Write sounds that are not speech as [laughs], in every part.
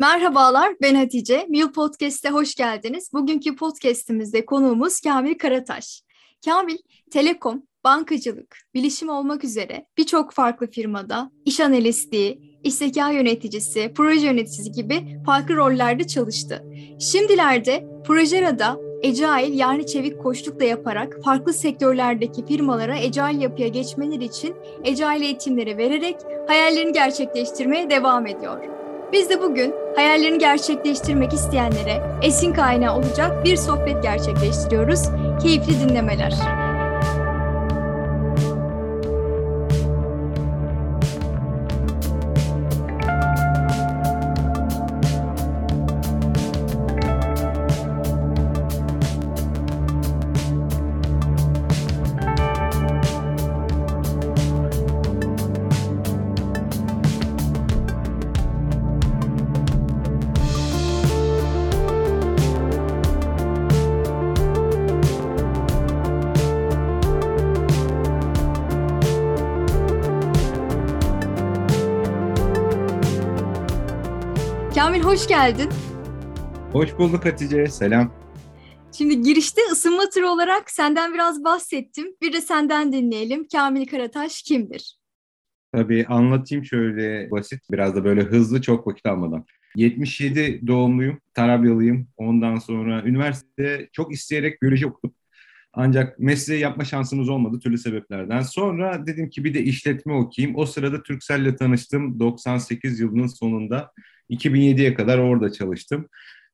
Merhabalar, ben Hatice. Mil Podcast'e hoş geldiniz. Bugünkü podcast'imizde konuğumuz Kamil Karataş. Kamil, telekom, bankacılık, bilişim olmak üzere birçok farklı firmada iş analistliği, iş yöneticisi, proje yöneticisi gibi farklı rollerde çalıştı. Şimdilerde Projera'da Agile yani çevik koçluk da yaparak farklı sektörlerdeki firmalara Agile yapıya geçmeleri için Agile eğitimleri vererek hayallerini gerçekleştirmeye devam ediyor. Biz de bugün hayallerini gerçekleştirmek isteyenlere esin kaynağı olacak bir sohbet gerçekleştiriyoruz. Keyifli dinlemeler. Hoş geldin. Hoş bulduk Hatice, selam. Şimdi girişte ısınma turu olarak senden biraz bahsettim. Bir de senden dinleyelim. Kamil Karataş kimdir? Tabii anlatayım şöyle basit, biraz da böyle hızlı çok vakit almadan. 77 doğumluyum, Tarabyalıyım. Ondan sonra üniversitede çok isteyerek biyoloji okudum. Ancak mesleği yapma şansımız olmadı türlü sebeplerden. Sonra dedim ki bir de işletme okuyayım. O sırada Türkcell'le tanıştım 98 yılının sonunda. 2007'ye kadar orada çalıştım.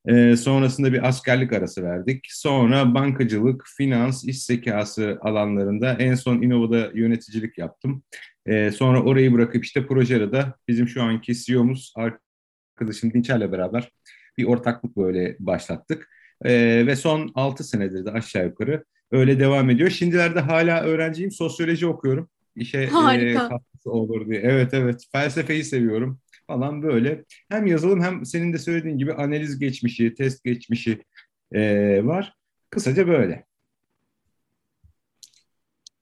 E, sonrasında bir askerlik arası verdik. Sonra bankacılık, finans, iş zekası alanlarında en son Innova'da yöneticilik yaptım. E, sonra orayı bırakıp işte Projera'da bizim şu anki CEO'muz arkadaşım Dinçer'le beraber bir ortaklık böyle başlattık. E, ve son 6 senedir de aşağı yukarı öyle devam ediyor. Şimdilerde hala öğrenciyim, sosyoloji okuyorum. İşe e, katkısı olur diye. Evet evet, felsefeyi seviyorum falan böyle. Hem yazılım hem senin de söylediğin gibi analiz geçmişi, test geçmişi e, var. Kısaca böyle.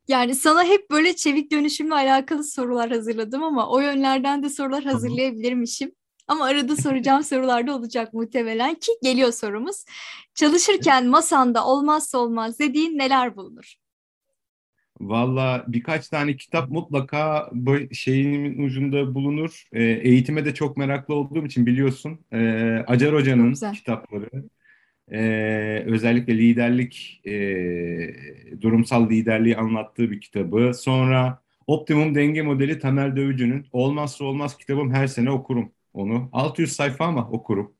Yani sana hep böyle çevik dönüşümle alakalı sorular hazırladım ama o yönlerden de sorular hazırlayabilirmişim. Ama arada soracağım sorularda olacak muhtemelen ki geliyor sorumuz. Çalışırken masanda olmazsa olmaz dediğin neler bulunur? Valla birkaç tane kitap mutlaka bu şeyin ucunda bulunur. E, eğitime de çok meraklı olduğum için biliyorsun. E, Acar Hoca'nın kitapları. E, özellikle liderlik, e, durumsal liderliği anlattığı bir kitabı. Sonra Optimum Denge Modeli Tamer Dövücü'nün Olmazsa Olmaz kitabım her sene okurum onu. 600 sayfa ama okurum.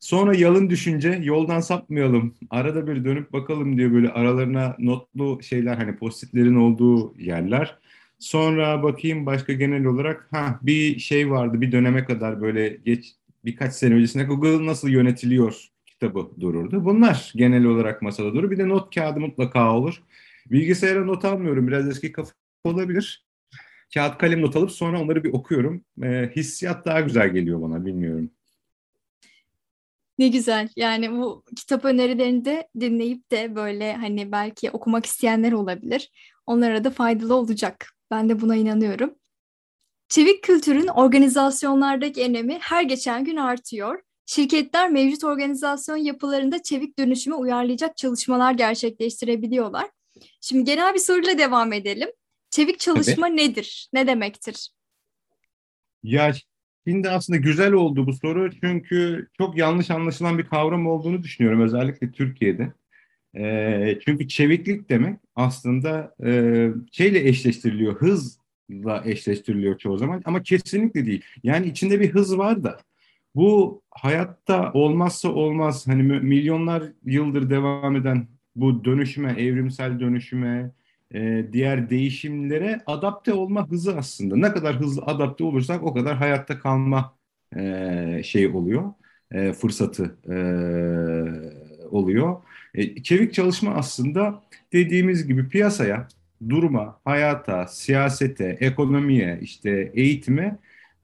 Sonra yalın düşünce yoldan sapmayalım. Arada bir dönüp bakalım diye böyle aralarına notlu şeyler hani postitlerin olduğu yerler. Sonra bakayım başka genel olarak ha bir şey vardı bir döneme kadar böyle geç birkaç sene öncesinde Google nasıl yönetiliyor kitabı dururdu. Bunlar genel olarak masada durur. Bir de not kağıdı mutlaka olur. Bilgisayara not almıyorum. Biraz eski kafa olabilir. Kağıt kalem not alıp sonra onları bir okuyorum. E, hissiyat daha güzel geliyor bana bilmiyorum. Ne güzel. Yani bu kitap önerilerini de dinleyip de böyle hani belki okumak isteyenler olabilir. Onlara da faydalı olacak. Ben de buna inanıyorum. Çevik kültürün organizasyonlardaki önemi her geçen gün artıyor. Şirketler mevcut organizasyon yapılarında çevik dönüşüme uyarlayacak çalışmalar gerçekleştirebiliyorlar. Şimdi genel bir soruyla devam edelim. Çevik çalışma evet. nedir? Ne demektir? Ya Şimdi aslında güzel oldu bu soru çünkü çok yanlış anlaşılan bir kavram olduğunu düşünüyorum özellikle Türkiye'de. E, çünkü çeviklik demek aslında e, şeyle eşleştiriliyor, hızla eşleştiriliyor çoğu zaman ama kesinlikle değil. Yani içinde bir hız var da bu hayatta olmazsa olmaz hani milyonlar yıldır devam eden bu dönüşüme, evrimsel dönüşüme, e, diğer değişimlere adapte olma hızı aslında. Ne kadar hızlı adapte olursak o kadar hayatta kalma e, şey oluyor, e, fırsatı e, oluyor. E, çevik çalışma aslında dediğimiz gibi piyasaya, duruma, hayata, siyasete, ekonomiye, işte eğitime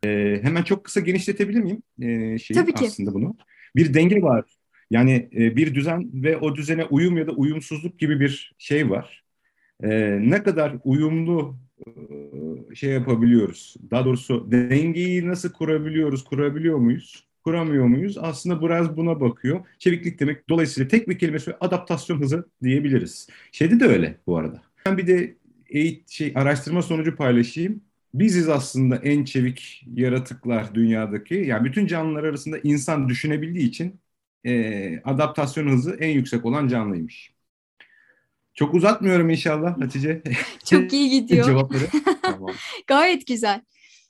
e, hemen çok kısa genişletebilir miyim e, şeyi Tabii ki. aslında bunu? Bir denge var. Yani e, bir düzen ve o düzene uyum ya da uyumsuzluk gibi bir şey var e, ne kadar uyumlu e, şey yapabiliyoruz? Daha doğrusu dengeyi nasıl kurabiliyoruz, kurabiliyor muyuz? kuramıyor muyuz? Aslında biraz buna bakıyor. Çeviklik demek dolayısıyla tek bir kelime söyle adaptasyon hızı diyebiliriz. Şeyde de öyle bu arada. Ben bir de eğit, şey, araştırma sonucu paylaşayım. Biziz aslında en çevik yaratıklar dünyadaki. Yani bütün canlılar arasında insan düşünebildiği için e, adaptasyon hızı en yüksek olan canlıymış. Çok uzatmıyorum inşallah Hatice. [laughs] Çok iyi gidiyor. [laughs] Cevapları. Tamam. [laughs] Gayet güzel.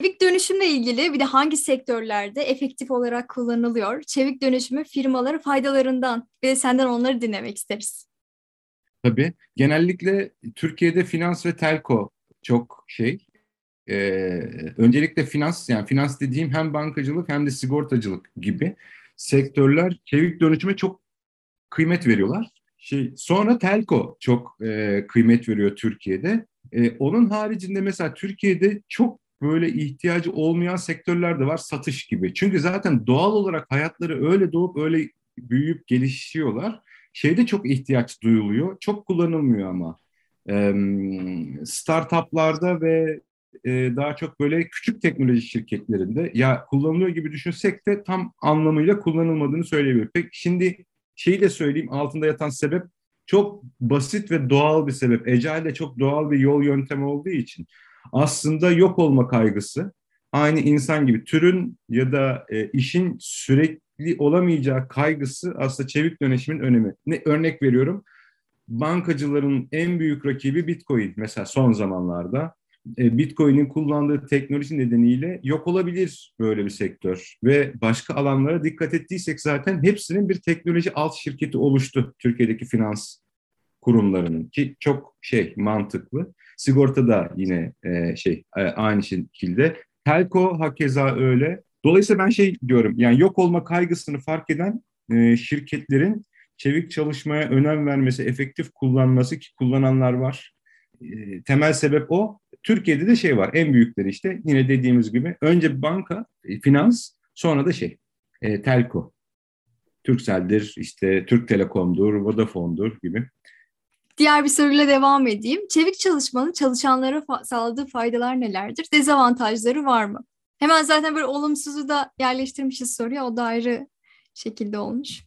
Çevik dönüşümle ilgili bir de hangi sektörlerde efektif olarak kullanılıyor? Çevik dönüşümü firmaları faydalarından ve senden onları dinlemek isteriz. Tabii. Genellikle Türkiye'de finans ve telko çok şey. Ee, öncelikle finans yani finans dediğim hem bankacılık hem de sigortacılık gibi sektörler çevik dönüşüme çok kıymet veriyorlar. Şey, sonra telko çok e, kıymet veriyor Türkiye'de. E, onun haricinde mesela Türkiye'de çok böyle ihtiyacı olmayan sektörler de var satış gibi. Çünkü zaten doğal olarak hayatları öyle doğup öyle büyüyüp gelişiyorlar. Şeyde çok ihtiyaç duyuluyor. Çok kullanılmıyor ama. E, startuplarda ve e, daha çok böyle küçük teknoloji şirketlerinde ya kullanılıyor gibi düşünsek de tam anlamıyla kullanılmadığını söyleyebilirim. Peki şimdi şeyi de söyleyeyim altında yatan sebep çok basit ve doğal bir sebep. Ecel de çok doğal bir yol yöntemi olduğu için aslında yok olma kaygısı aynı insan gibi türün ya da e, işin sürekli olamayacağı kaygısı aslında çevik dönüşümün önemi. Ne örnek veriyorum? Bankacıların en büyük rakibi Bitcoin mesela son zamanlarda. E, Bitcoin'in kullandığı teknoloji nedeniyle yok olabilir böyle bir sektör. Ve başka alanlara dikkat ettiysek zaten hepsinin bir teknoloji alt şirketi oluştu Türkiye'deki finans kurumlarının ki çok şey mantıklı. Sigorta da yine e, şey e, aynı şekilde. Telco hakeza öyle. Dolayısıyla ben şey diyorum yani yok olma kaygısını fark eden e, şirketlerin çevik çalışmaya önem vermesi, efektif kullanması ki kullananlar var. E, temel sebep o. Türkiye'de de şey var en büyükleri işte yine dediğimiz gibi önce banka, e, finans sonra da şey e, telco. Turkcell'dir, işte Türk Telekom'dur, Vodafone'dur gibi. Diğer bir soruyla devam edeyim. Çevik çalışmanın çalışanlara fa- sağladığı faydalar nelerdir? Dezavantajları var mı? Hemen zaten böyle olumsuzu da yerleştirmişiz soruya. O da ayrı şekilde olmuş.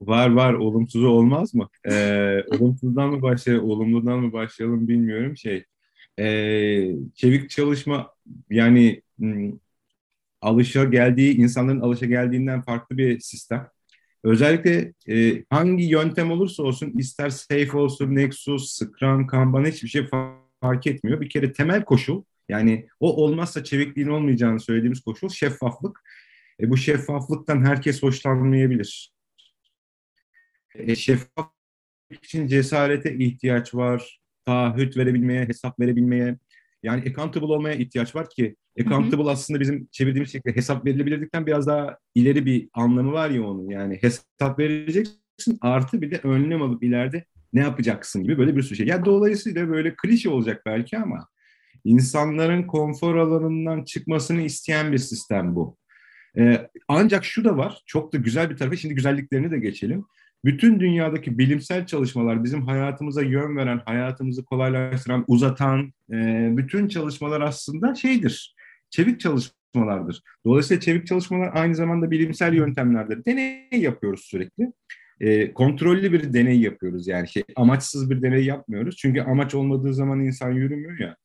Var var olumsuzu olmaz mı? Ee, [laughs] olumsuzdan mı başlayalım, olumludan mı başlayalım bilmiyorum. Şey, e, çevik çalışma yani m, alışa geldiği insanların alışa geldiğinden farklı bir sistem. Özellikle e, hangi yöntem olursa olsun ister Safe olsun, Nexus, Scrum, Kanban hiçbir şey fark etmiyor. Bir kere temel koşul yani o olmazsa çevikliğin olmayacağını söylediğimiz koşul şeffaflık. E, bu şeffaflıktan herkes hoşlanmayabilir. E, şeffaflık için cesarete ihtiyaç var. Taahhüt verebilmeye, hesap verebilmeye. Yani accountable olmaya ihtiyaç var ki accountable hı hı. aslında bizim çevirdiğimiz şekilde hesap verilebilirlikten biraz daha ileri bir anlamı var ya onun. Yani hesap vereceksin artı bir de önlem alıp ileride ne yapacaksın gibi böyle bir sürü şey. Yani dolayısıyla böyle klişe olacak belki ama insanların konfor alanından çıkmasını isteyen bir sistem bu. Ee, ancak şu da var, çok da güzel bir tarafı, şimdi güzelliklerini de geçelim. Bütün dünyadaki bilimsel çalışmalar bizim hayatımıza yön veren, hayatımızı kolaylaştıran, uzatan e, bütün çalışmalar aslında şeydir, çevik çalışmalardır. Dolayısıyla çevik çalışmalar aynı zamanda bilimsel yöntemlerdir. Deney yapıyoruz sürekli. E, kontrollü bir deney yapıyoruz yani şey amaçsız bir deney yapmıyoruz. Çünkü amaç olmadığı zaman insan yürümüyor ya.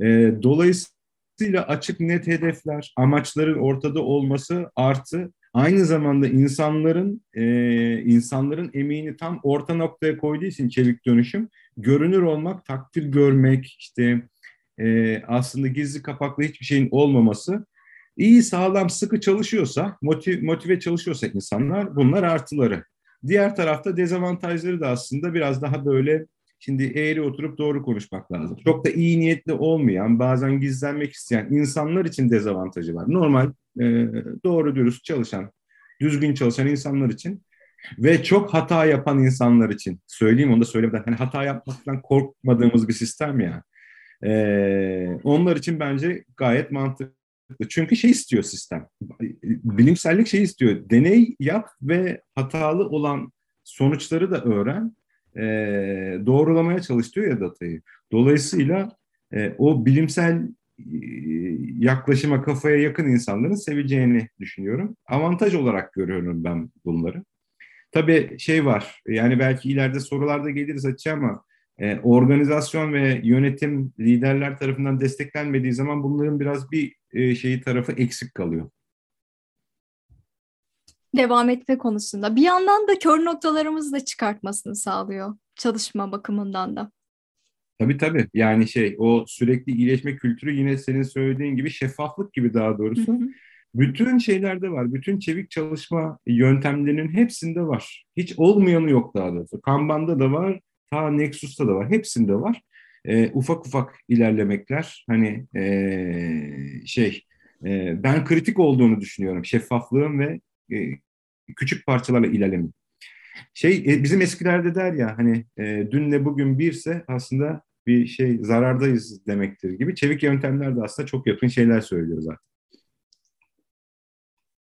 E, dolayısıyla açık net hedefler, amaçların ortada olması artı aynı zamanda insanların e, insanların emeğini tam orta noktaya koyduğu için çevik dönüşüm görünür olmak, takdir görmek, işte e, aslında gizli kapaklı hiçbir şeyin olmaması iyi sağlam sıkı çalışıyorsa, motive, motive çalışıyorsa insanlar bunlar artıları. Diğer tarafta dezavantajları da aslında biraz daha böyle şimdi eğri oturup doğru konuşmak lazım. Çok da iyi niyetli olmayan, bazen gizlenmek isteyen insanlar için dezavantajı var. Normal, e, doğru dürüst çalışan, düzgün çalışan insanlar için ve çok hata yapan insanlar için. Söyleyeyim onu da söylemeden. Hani hata yapmaktan korkmadığımız bir sistem ya. Ee, onlar için bence gayet mantıklı. Çünkü şey istiyor sistem. Bilimsellik şey istiyor. Deney yap ve hatalı olan sonuçları da öğren. E, doğrulamaya çalış diyor ya datayı. Dolayısıyla e, o bilimsel yaklaşıma kafaya yakın insanların seveceğini düşünüyorum. Avantaj olarak görüyorum ben bunları. Tabii şey var, yani belki ileride sorularda geliriz açığa ama e, organizasyon ve yönetim liderler tarafından desteklenmediği zaman bunların biraz bir e, şeyi tarafı eksik kalıyor. Devam etme konusunda. Bir yandan da kör noktalarımızı da çıkartmasını sağlıyor çalışma bakımından da. Tabii tabii. Yani şey o sürekli iyileşme kültürü yine senin söylediğin gibi şeffaflık gibi daha doğrusu. Hı hı. Bütün şeylerde var. Bütün çevik çalışma yöntemlerinin hepsinde var. Hiç olmayanı yok daha doğrusu. Kanban'da da var, ta Nexus'ta da var. Hepsinde var. E, ufak ufak ilerlemekler. Hani e, şey e, ben kritik olduğunu düşünüyorum. Şeffaflığın ve küçük parçalarla ilerlemenin. Şey e, bizim eskilerde der ya hani e, dünle bugün birse aslında bir şey zarardayız demektir gibi. Çevik yöntemler de aslında çok yakın şeyler söylüyor zaten.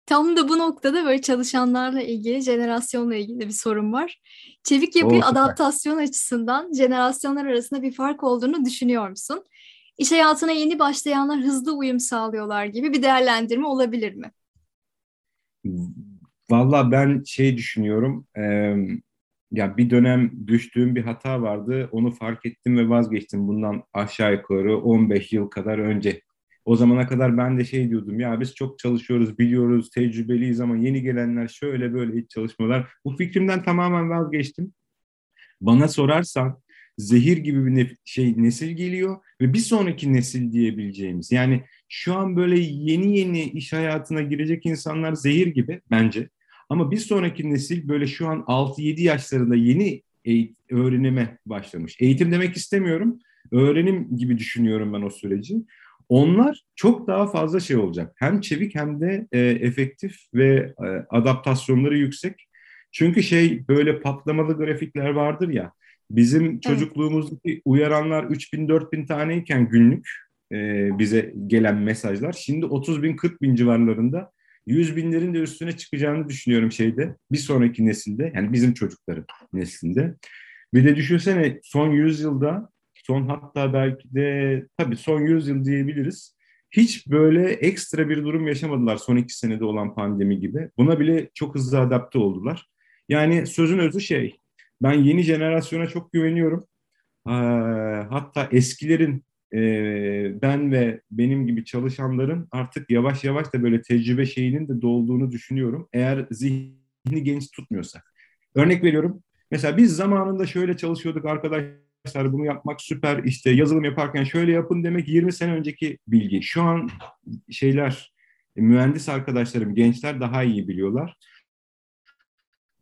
Tam da bu noktada böyle çalışanlarla ilgili, jenerasyonla ilgili bir sorun var. Çevik yapı adaptasyon açısından jenerasyonlar arasında bir fark olduğunu düşünüyor musun? İş hayatına yeni başlayanlar hızlı uyum sağlıyorlar gibi bir değerlendirme olabilir mi? Valla ben şey düşünüyorum. E, ya bir dönem düştüğüm bir hata vardı. Onu fark ettim ve vazgeçtim. Bundan aşağı yukarı 15 yıl kadar önce. O zamana kadar ben de şey diyordum ya biz çok çalışıyoruz, biliyoruz, tecrübeliyiz ama yeni gelenler şöyle böyle hiç çalışmıyorlar. Bu fikrimden tamamen vazgeçtim. Bana sorarsan zehir gibi bir ne, şey nesil geliyor ve bir sonraki nesil diyebileceğimiz. Yani şu an böyle yeni yeni iş hayatına girecek insanlar zehir gibi bence. Ama bir sonraki nesil böyle şu an 6-7 yaşlarında yeni eğit- öğrenime başlamış. Eğitim demek istemiyorum. Öğrenim gibi düşünüyorum ben o süreci. Onlar çok daha fazla şey olacak. Hem çevik hem de e, efektif ve e, adaptasyonları yüksek. Çünkü şey böyle patlamalı grafikler vardır ya. Bizim çocukluğumuzdaki uyaranlar 3000 4000 taneyken günlük e, bize gelen mesajlar şimdi 30 bin 40 bin civarlarında 100 binlerin de üstüne çıkacağını düşünüyorum şeyde bir sonraki nesilde yani bizim çocukların neslinde. Bir de düşünsene son 100 yılda son hatta belki de tabii son 100 yıl diyebiliriz. Hiç böyle ekstra bir durum yaşamadılar son iki senede olan pandemi gibi. Buna bile çok hızlı adapte oldular. Yani sözün özü şey, ben yeni jenerasyona çok güveniyorum. Ee, hatta eskilerin e, ben ve benim gibi çalışanların artık yavaş yavaş da böyle tecrübe şeyinin de dolduğunu düşünüyorum. Eğer zihni genç tutmuyorsak. Örnek veriyorum. Mesela biz zamanında şöyle çalışıyorduk arkadaşlar bunu yapmak süper işte yazılım yaparken şöyle yapın demek 20 sene önceki bilgi. Şu an şeyler mühendis arkadaşlarım gençler daha iyi biliyorlar.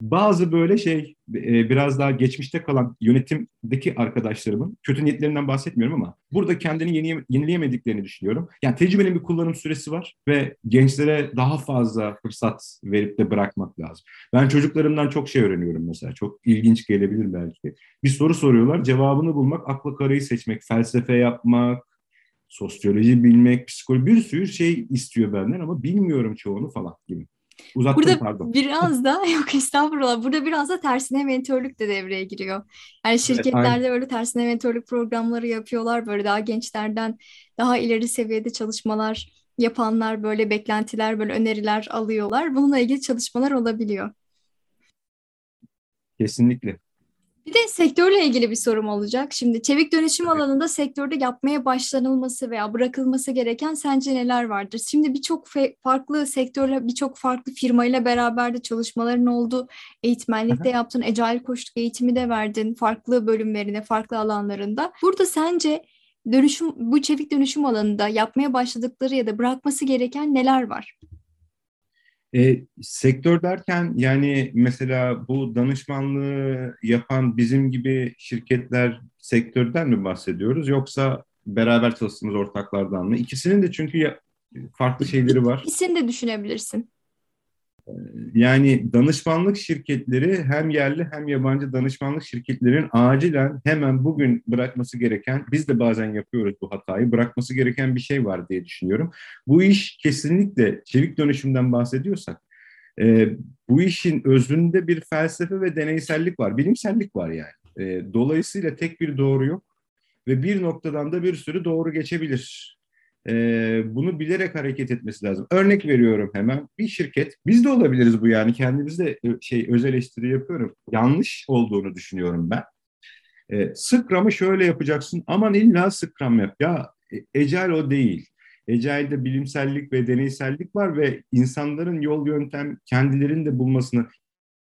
Bazı böyle şey e, biraz daha geçmişte kalan yönetimdeki arkadaşlarımın kötü niyetlerinden bahsetmiyorum ama burada kendini yeni, yenileyemediklerini düşünüyorum. Yani tecrübenin bir kullanım süresi var ve gençlere daha fazla fırsat verip de bırakmak lazım. Ben çocuklarımdan çok şey öğreniyorum mesela. Çok ilginç gelebilir belki. Bir soru soruyorlar, cevabını bulmak, akla karayı seçmek, felsefe yapmak, sosyoloji bilmek, psikoloji bir sürü şey istiyor benden ama bilmiyorum çoğunu falan gibi. Uzattım Burada pardon. [laughs] biraz da yok estağfurullah. Burada biraz da tersine mentörlük de devreye giriyor. Yani şirketlerde evet, böyle tersine mentörlük programları yapıyorlar. Böyle daha gençlerden daha ileri seviyede çalışmalar yapanlar böyle beklentiler böyle öneriler alıyorlar. Bununla ilgili çalışmalar olabiliyor. Kesinlikle. Bir de sektörle ilgili bir sorum olacak. Şimdi çevik dönüşüm evet. alanında sektörde yapmaya başlanılması veya bırakılması gereken sence neler vardır? Şimdi birçok farklı sektörle, birçok farklı firmayla beraber de çalışmaların oldu. Eğitmenlikte yaptın, Agile koştuk eğitimi de verdin farklı bölümlerine, farklı alanlarında. Burada sence dönüşüm bu çevik dönüşüm alanında yapmaya başladıkları ya da bırakması gereken neler var? E, sektör derken yani mesela bu danışmanlığı yapan bizim gibi şirketler sektörden mi bahsediyoruz yoksa beraber çalıştığımız ortaklardan mı? İkisinin de çünkü ya, farklı şeyleri var. İkisini de düşünebilirsin. Yani danışmanlık şirketleri hem yerli hem yabancı danışmanlık şirketlerin acilen hemen bugün bırakması gereken, biz de bazen yapıyoruz bu hatayı, bırakması gereken bir şey var diye düşünüyorum. Bu iş kesinlikle çevik dönüşümden bahsediyorsak, e, bu işin özünde bir felsefe ve deneysellik var, bilimsellik var yani. E, dolayısıyla tek bir doğru yok ve bir noktadan da bir sürü doğru geçebilir. E, bunu bilerek hareket etmesi lazım. Örnek veriyorum hemen. Bir şirket, biz de olabiliriz bu yani. Kendimiz de e, şey öz eleştiri yapıyorum. Yanlış olduğunu düşünüyorum ben. E, Scrum'ı şöyle yapacaksın. Aman illa Scrum yap. Ya e, Agile o değil. Agile'de bilimsellik ve deneysellik var ve insanların yol yöntem kendilerinin de bulmasını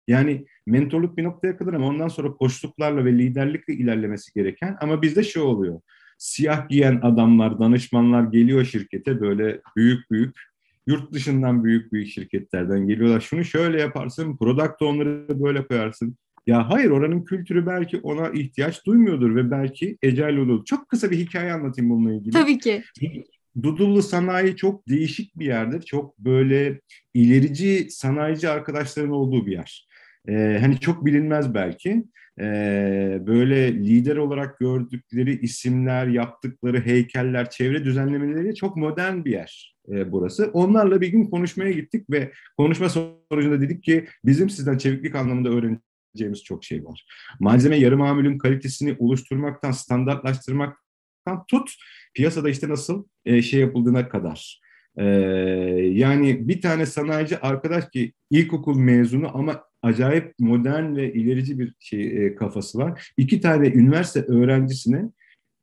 yani mentorluk bir noktaya kadar ama ondan sonra koçluklarla ve liderlikle ilerlemesi gereken ama bizde şu oluyor. Siyah giyen adamlar, danışmanlar geliyor şirkete böyle büyük büyük yurt dışından büyük büyük şirketlerden geliyorlar. Şunu şöyle yaparsın, product owner'ı böyle koyarsın. Ya hayır oranın kültürü belki ona ihtiyaç duymuyordur ve belki ecel olur. Çok kısa bir hikaye anlatayım bununla ilgili. Tabii ki. Dudullu sanayi çok değişik bir yerdir. Çok böyle ilerici sanayici arkadaşların olduğu bir yer. Ee, hani çok bilinmez belki. Ee, böyle lider olarak gördükleri isimler, yaptıkları heykeller, çevre düzenlemeleri çok modern bir yer e, burası. Onlarla bir gün konuşmaya gittik ve konuşma sonucunda dedik ki bizim sizden çeviklik anlamında öğreneceğimiz çok şey var. Malzeme yarı mamulün kalitesini oluşturmaktan, standartlaştırmaktan tut, piyasada işte nasıl e, şey yapıldığına kadar. Ee, yani bir tane sanayici arkadaş ki ilkokul mezunu ama acayip modern ve ilerici bir şey e, kafası var. İki tane üniversite öğrencisine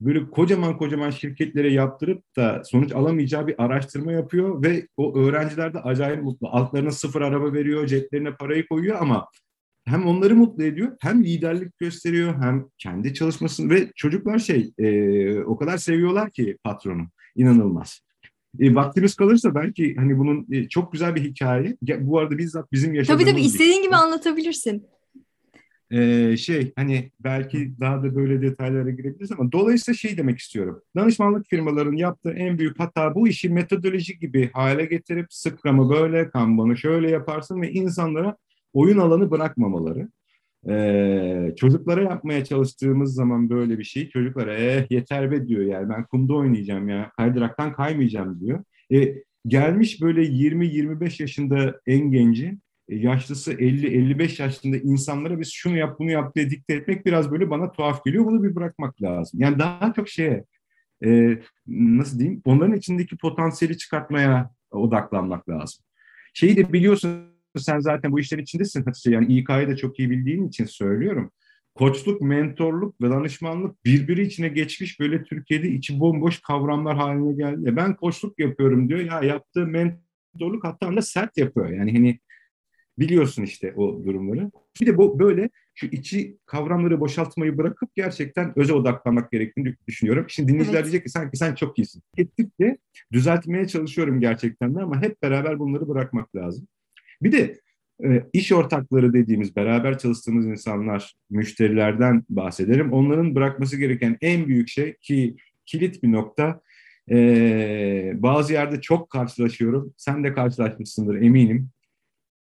böyle kocaman kocaman şirketlere yaptırıp da sonuç alamayacağı bir araştırma yapıyor ve o öğrenciler de acayip mutlu. Altlarına sıfır araba veriyor, ceplerine parayı koyuyor ama hem onları mutlu ediyor, hem liderlik gösteriyor, hem kendi çalışmasını ve çocuklar şey e, o kadar seviyorlar ki patronu. inanılmaz. E, vaktimiz kalırsa belki hani bunun e, çok güzel bir hikaye. Bu arada bizzat bizim yaşadığımız... Tabii tabii istediğin gibi anlatabilirsin. Ee, şey hani belki daha da böyle detaylara girebiliriz ama dolayısıyla şey demek istiyorum. Danışmanlık firmalarının yaptığı en büyük hata bu işi metodoloji gibi hale getirip sıkramı böyle, kanbanı şöyle yaparsın ve insanlara oyun alanı bırakmamaları. Ee, çocuklara yapmaya çalıştığımız zaman böyle bir şey çocuklara eh yeter be diyor yani ben kumda oynayacağım ya kaydıraktan kaymayacağım diyor. E, gelmiş böyle 20-25 yaşında en genci e, yaşlısı 50-55 yaşında insanlara biz şunu yap bunu yap diye dikte etmek biraz böyle bana tuhaf geliyor. Bunu bir bırakmak lazım. Yani daha çok şeye e, nasıl diyeyim onların içindeki potansiyeli çıkartmaya odaklanmak lazım. Şeyi de biliyorsun sen zaten bu işlerin içindesin. Yani İK'yı da çok iyi bildiğin için söylüyorum. Koçluk, mentorluk ve danışmanlık birbiri içine geçmiş böyle Türkiye'de içi bomboş kavramlar haline geldi. Ben koçluk yapıyorum diyor. Ya yaptığı mentorluk hatta da sert yapıyor. Yani hani biliyorsun işte o durumları. Bir de bu böyle şu içi kavramları boşaltmayı bırakıp gerçekten öze odaklanmak gerektiğini düşünüyorum. Şimdi dinleyiciler evet. diyecek ki sanki sen çok iyisin. Ettikçe düzeltmeye çalışıyorum gerçekten de ama hep beraber bunları bırakmak lazım. Bir de e, iş ortakları dediğimiz beraber çalıştığımız insanlar, müşterilerden bahsederim. Onların bırakması gereken en büyük şey ki kilit bir nokta. E, bazı yerde çok karşılaşıyorum. Sen de karşılaşmışsındır eminim.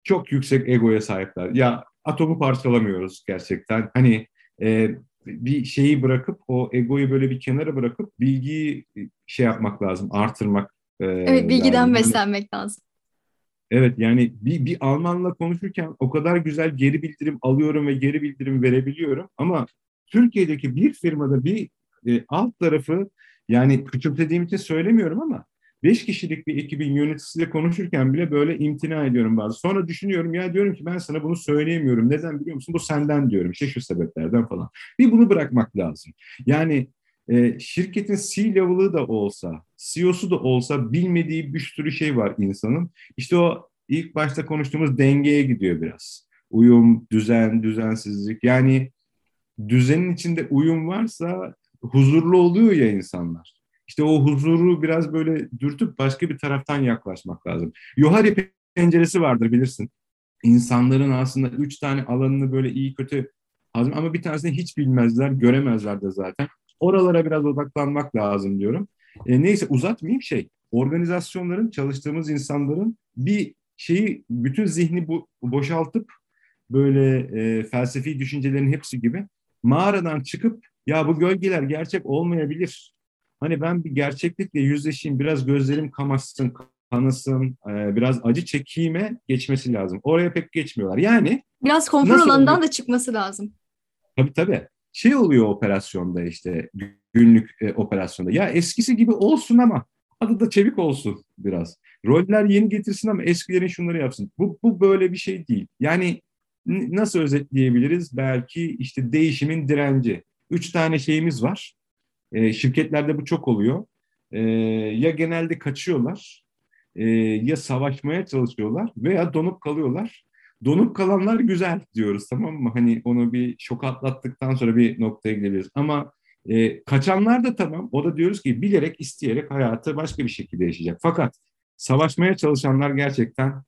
Çok yüksek egoya sahipler. Ya atomu parçalamıyoruz gerçekten. Hani e, bir şeyi bırakıp o egoyu böyle bir kenara bırakıp bilgiyi şey yapmak lazım, artırmak. E, evet, bilgiden lazım. beslenmek lazım. Evet yani bir, bir Almanla konuşurken o kadar güzel geri bildirim alıyorum ve geri bildirim verebiliyorum ama Türkiye'deki bir firmada bir e, alt tarafı yani küçümsediğim için söylemiyorum ama beş kişilik bir ekibin yöneticisiyle konuşurken bile böyle imtina ediyorum bazı. Sonra düşünüyorum ya diyorum ki ben sana bunu söyleyemiyorum. Neden biliyor musun? Bu senden diyorum. İşte şu sebeplerden falan. Bir bunu bırakmak lazım. Yani e, şirketin C-level'ı da olsa, CEO'su da olsa bilmediği bir sürü şey var insanın. İşte o ilk başta konuştuğumuz dengeye gidiyor biraz. Uyum, düzen, düzensizlik. Yani düzenin içinde uyum varsa huzurlu oluyor ya insanlar. İşte o huzuru biraz böyle dürtüp başka bir taraftan yaklaşmak lazım. Yohari penceresi vardır bilirsin. İnsanların aslında üç tane alanını böyle iyi kötü ama bir tanesini hiç bilmezler, göremezler de zaten. Oralara biraz odaklanmak lazım diyorum. E, neyse uzatmayayım şey. Organizasyonların, çalıştığımız insanların bir şeyi, bütün zihni bu, boşaltıp böyle e, felsefi düşüncelerin hepsi gibi mağaradan çıkıp ya bu gölgeler gerçek olmayabilir. Hani ben bir gerçeklikle yüzleşeyim, biraz gözlerim kamaşsın, kanasın, e, biraz acı çekime geçmesi lazım. Oraya pek geçmiyorlar. Yani biraz konfor alanından da çıkması lazım. Tabii tabii şey oluyor operasyonda işte günlük e, operasyonda. Ya eskisi gibi olsun ama Adı da çevik olsun biraz. Roller yeni getirsin ama eskilerin şunları yapsın. Bu, bu böyle bir şey değil. Yani nasıl özetleyebiliriz? Belki işte değişimin direnci. Üç tane şeyimiz var. E, şirketlerde bu çok oluyor. E, ya genelde kaçıyorlar, e, ya savaşmaya çalışıyorlar veya donup kalıyorlar. Donup kalanlar güzel diyoruz tamam mı? Hani onu bir şok atlattıktan sonra bir noktaya gidebiliriz. Ama e, kaçanlar da tamam. O da diyoruz ki bilerek, isteyerek hayatı başka bir şekilde yaşayacak. Fakat savaşmaya çalışanlar gerçekten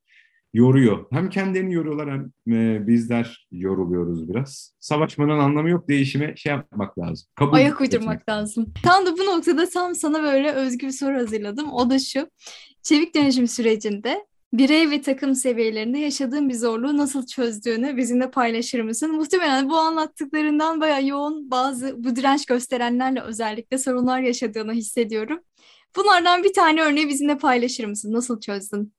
yoruyor. Hem kendilerini yoruyorlar hem e, bizler yoruluyoruz biraz. Savaşmanın anlamı yok. Değişime şey yapmak lazım. Kabul Ayak uydurmak etmek. lazım. Tam da bu noktada tam sana böyle özgü bir soru hazırladım. O da şu. Çevik dönüşüm sürecinde birey ve takım seviyelerinde yaşadığın bir zorluğu nasıl çözdüğünü bizimle paylaşır mısın? Muhtemelen bu anlattıklarından bayağı yoğun bazı bu direnç gösterenlerle özellikle sorunlar yaşadığını hissediyorum. Bunlardan bir tane örneği bizimle paylaşır mısın? Nasıl çözdün?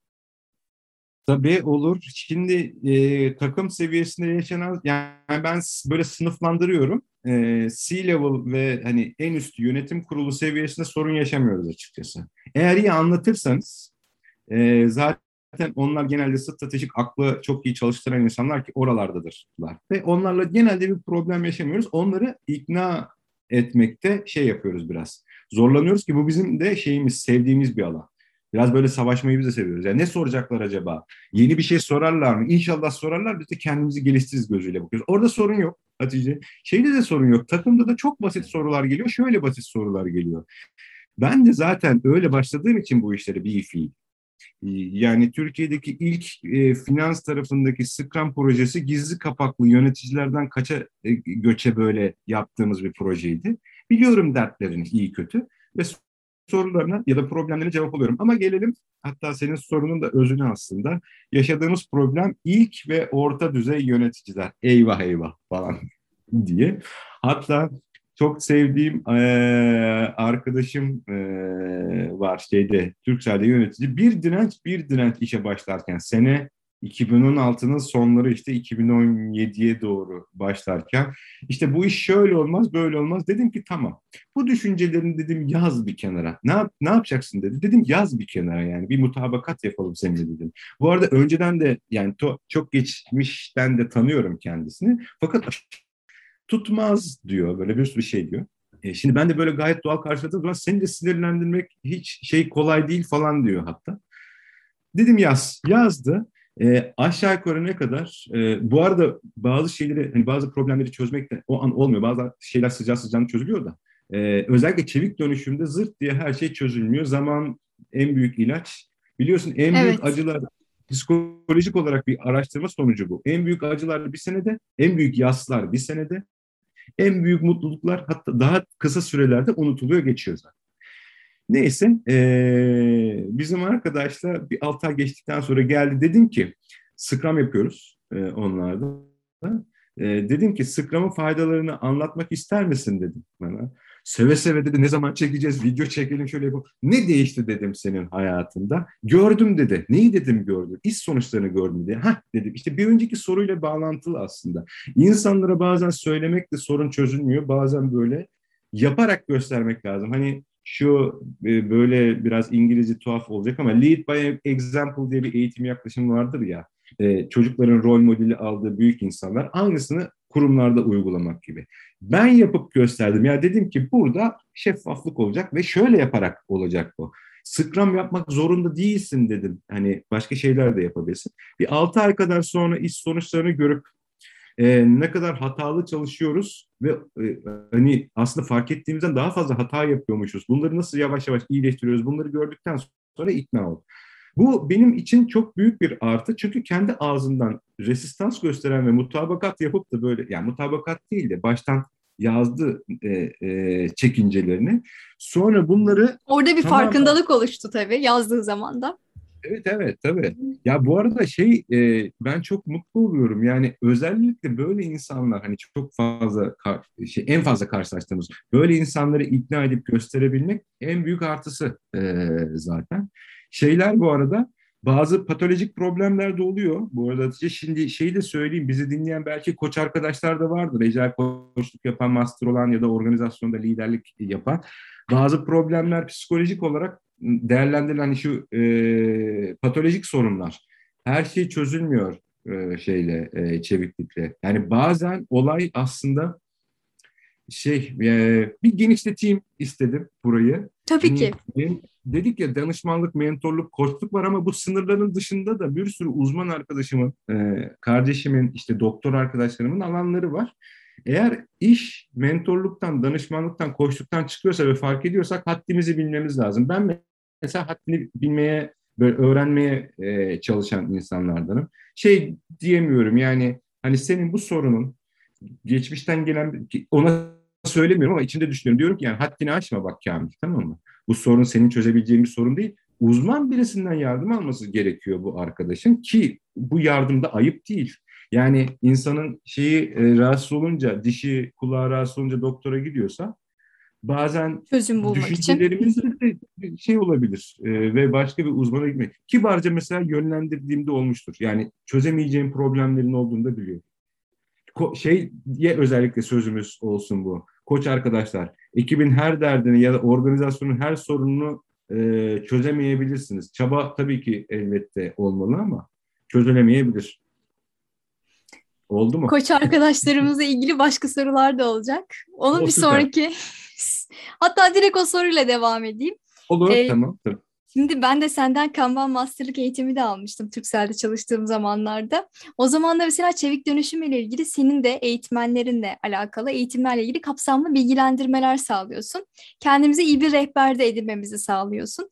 Tabii olur. Şimdi e, takım seviyesinde yaşanan, yani ben böyle sınıflandırıyorum. E, C-level ve hani en üst yönetim kurulu seviyesinde sorun yaşamıyoruz açıkçası. Eğer iyi anlatırsanız e, zaten onlar genelde stratejik aklı çok iyi çalıştıran insanlar ki oralardadırlar. Ve onlarla genelde bir problem yaşamıyoruz. Onları ikna etmekte şey yapıyoruz biraz. Zorlanıyoruz ki bu bizim de şeyimiz, sevdiğimiz bir alan. Biraz böyle savaşmayı biz de seviyoruz. Yani ne soracaklar acaba? Yeni bir şey sorarlar mı? İnşallah sorarlar. Biz de kendimizi geliştiririz gözüyle bakıyoruz. Orada sorun yok Hatice. Şeyde de sorun yok. Takımda da çok basit sorular geliyor. Şöyle basit sorular geliyor. Ben de zaten öyle başladığım için bu işleri bir fiil. Yani Türkiye'deki ilk e, finans tarafındaki Scrum projesi gizli kapaklı yöneticilerden kaça e, göçe böyle yaptığımız bir projeydi. Biliyorum dertlerini iyi kötü ve sorularına ya da problemlerine cevap alıyorum. Ama gelelim hatta senin sorunun da özüne aslında. Yaşadığımız problem ilk ve orta düzey yöneticiler. Eyvah eyvah falan [laughs] diye. Hatta çok sevdiğim e, arkadaşım e, var şeyde Türkcell'de yönetici. Bir direnç bir direnç işe başlarken sene 2016'nın sonları işte 2017'ye doğru başlarken işte bu iş şöyle olmaz böyle olmaz. Dedim ki tamam. Bu düşüncelerini dedim yaz bir kenara. Ne, ne yapacaksın dedi. Dedim yaz bir kenara yani bir mutabakat yapalım seninle dedim. Bu arada önceden de yani to, çok geçmişten de tanıyorum kendisini. Fakat tutmaz diyor böyle bir sürü şey diyor. E, şimdi ben de böyle gayet doğal karşıladığım zaman seni de sinirlendirmek hiç şey kolay değil falan diyor hatta. Dedim yaz. Yazdı. E, aşağı yukarı ne kadar? E, bu arada bazı şeyleri, hani bazı problemleri çözmek de o an olmuyor. Bazı şeyler sıcağı sıcağına çözülüyor da. E, özellikle çevik dönüşümde zırt diye her şey çözülmüyor. Zaman en büyük ilaç. Biliyorsun en büyük evet. acılar psikolojik olarak bir araştırma sonucu bu. En büyük acılar bir senede, en büyük yaslar bir senede, en büyük mutluluklar hatta daha kısa sürelerde unutuluyor, geçiyor zaten. Neyse e, bizim arkadaşla bir 6 ay geçtikten sonra geldi dedim ki Scrum yapıyoruz e, onlarda. E, dedim ki Scrum'ın faydalarını anlatmak ister misin dedim bana. Seve seve dedi ne zaman çekeceğiz video çekelim şöyle yapalım. Ne değişti dedim senin hayatında. Gördüm dedi. Neyi dedim gördüm. İş sonuçlarını gördüm diye. Ha dedim işte bir önceki soruyla bağlantılı aslında. İnsanlara bazen söylemekle sorun çözülmüyor. Bazen böyle yaparak göstermek lazım. Hani şu e, böyle biraz İngilizce tuhaf olacak ama lead by example diye bir eğitim yaklaşımı vardır ya. E, çocukların rol modeli aldığı büyük insanlar aynısını kurumlarda uygulamak gibi. Ben yapıp gösterdim. Ya dedim ki burada şeffaflık olacak ve şöyle yaparak olacak bu. Scrum yapmak zorunda değilsin dedim. Hani başka şeyler de yapabilirsin. Bir altı ay kadar sonra iş sonuçlarını görüp e, ne kadar hatalı çalışıyoruz ve e, hani aslında fark ettiğimizden daha fazla hata yapıyormuşuz. Bunları nasıl yavaş yavaş iyileştiriyoruz? Bunları gördükten sonra ikna oldum. Bu benim için çok büyük bir artı çünkü kendi ağzından resistans gösteren ve mutabakat yapıp da böyle yani mutabakat değil de baştan yazdı e, e, çekincelerini. Sonra bunları orada bir tamamen... farkındalık oluştu tabii yazdığı zaman da. Evet evet tabii. Ya bu arada şey e, ben çok mutlu oluyorum. Yani özellikle böyle insanlar hani çok fazla şey, en fazla karşılaştığımız böyle insanları ikna edip gösterebilmek en büyük artısı e, zaten. Şeyler bu arada bazı patolojik problemler de oluyor. Bu arada şimdi şeyi de söyleyeyim. Bizi dinleyen belki koç arkadaşlar da vardır. Ecel koçluk yapan, master olan ya da organizasyonda liderlik yapan. Bazı problemler psikolojik olarak değerlendirilen şu e, patolojik sorunlar. Her şey çözülmüyor e, şeyle, e, çeviklikle. Yani bazen olay aslında şey e, bir genişleteyim istedim burayı. Tabii ki. Dedik ya danışmanlık, mentorluk, koçluk var ama bu sınırların dışında da bir sürü uzman arkadaşımın, e, kardeşimin, işte doktor arkadaşlarımın alanları var. Eğer iş mentorluktan, danışmanlıktan, koçluktan çıkıyorsa ve fark ediyorsak haddimizi bilmemiz lazım. Ben mesela haddini bilmeye, böyle öğrenmeye e, çalışan insanlardanım. Şey diyemiyorum yani hani senin bu sorunun geçmişten gelen ona söylemiyorum ama içinde düşünüyorum. Diyorum ki yani haddini aşma bak Kamil tamam mı? Bu sorun senin çözebileceğin bir sorun değil. Uzman birisinden yardım alması gerekiyor bu arkadaşın ki bu yardımda ayıp değil. Yani insanın şeyi e, rahatsız olunca, dişi kulağı rahatsız olunca doktora gidiyorsa bazen çözüm bulmak düşüncelerimiz için de şey olabilir e, ve başka bir uzmana gitmek. Kibarca mesela yönlendirdiğimde olmuştur. Yani çözemeyeceğim problemlerin olduğunu da biliyorum. Ko- şey diye özellikle sözümüz olsun bu. Koç arkadaşlar, ekibin her derdini ya da organizasyonun her sorununu e, çözemeyebilirsiniz. Çaba tabii ki elbette olmalı ama çözülemeyebilir. Oldu mu? Koç arkadaşlarımızla ilgili başka sorular da olacak. Onun o bir süper. sonraki [laughs] hatta direkt o soruyla devam edeyim. Olur ee, tamam. Tabii. Şimdi ben de senden Kanban Master'lık eğitimi de almıştım Türksel'de çalıştığım zamanlarda. O zaman da mesela çevik dönüşüm ile ilgili senin de eğitmenlerinle alakalı eğitimlerle ilgili kapsamlı bilgilendirmeler sağlıyorsun. Kendimize iyi bir rehber de edinmemizi sağlıyorsun.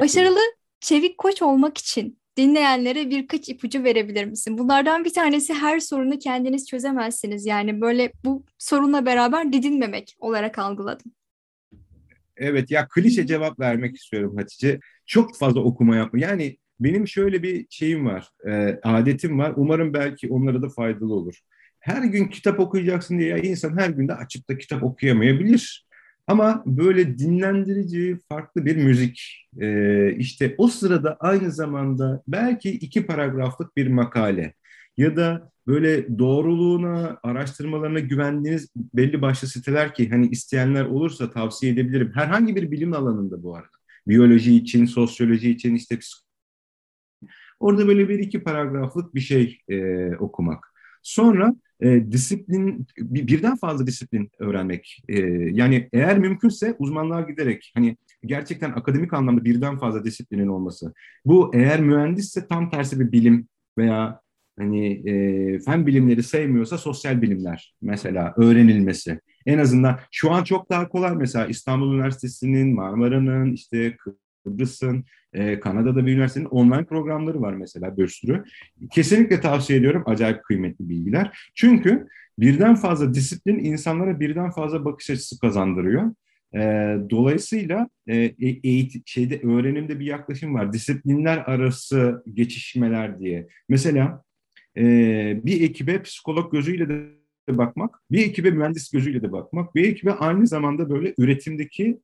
Başarılı çevik koç olmak için dinleyenlere birkaç ipucu verebilir misin? Bunlardan bir tanesi her sorunu kendiniz çözemezsiniz. Yani böyle bu sorunla beraber didinmemek olarak algıladım. Evet ya klişe cevap vermek istiyorum Hatice. Çok fazla okuma yapma. Yani benim şöyle bir şeyim var, e, adetim var. Umarım belki onlara da faydalı olur. Her gün kitap okuyacaksın diye ya insan her günde açıp da kitap okuyamayabilir. Ama böyle dinlendirici farklı bir müzik. Ee, işte o sırada aynı zamanda belki iki paragraflık bir makale ya da böyle doğruluğuna, araştırmalarına güvendiğiniz belli başlı siteler ki hani isteyenler olursa tavsiye edebilirim. Herhangi bir bilim alanında bu arada. Biyoloji için, sosyoloji için işte Orada böyle bir iki paragraflık bir şey e, okumak. Sonra e, disiplin birden fazla disiplin öğrenmek. E, yani eğer mümkünse uzmanlığa giderek hani gerçekten akademik anlamda birden fazla disiplinin olması. Bu eğer mühendisse tam tersi bir bilim veya hani e, fen bilimleri sevmiyorsa sosyal bilimler mesela öğrenilmesi. En azından şu an çok daha kolay mesela İstanbul Üniversitesi'nin, Marmara'nın, işte Kıbrıs'ın, e, Kanada'da bir üniversitenin online programları var mesela bir sürü. Kesinlikle tavsiye ediyorum. Acayip kıymetli bilgiler. Çünkü birden fazla disiplin insanlara birden fazla bakış açısı kazandırıyor. E, dolayısıyla e, e eğitim, şeyde öğrenimde bir yaklaşım var. Disiplinler arası geçişmeler diye. Mesela e, bir ekibe psikolog gözüyle de bakmak, bir ekibe mühendis gözüyle de bakmak, bir ekibe aynı zamanda böyle üretimdeki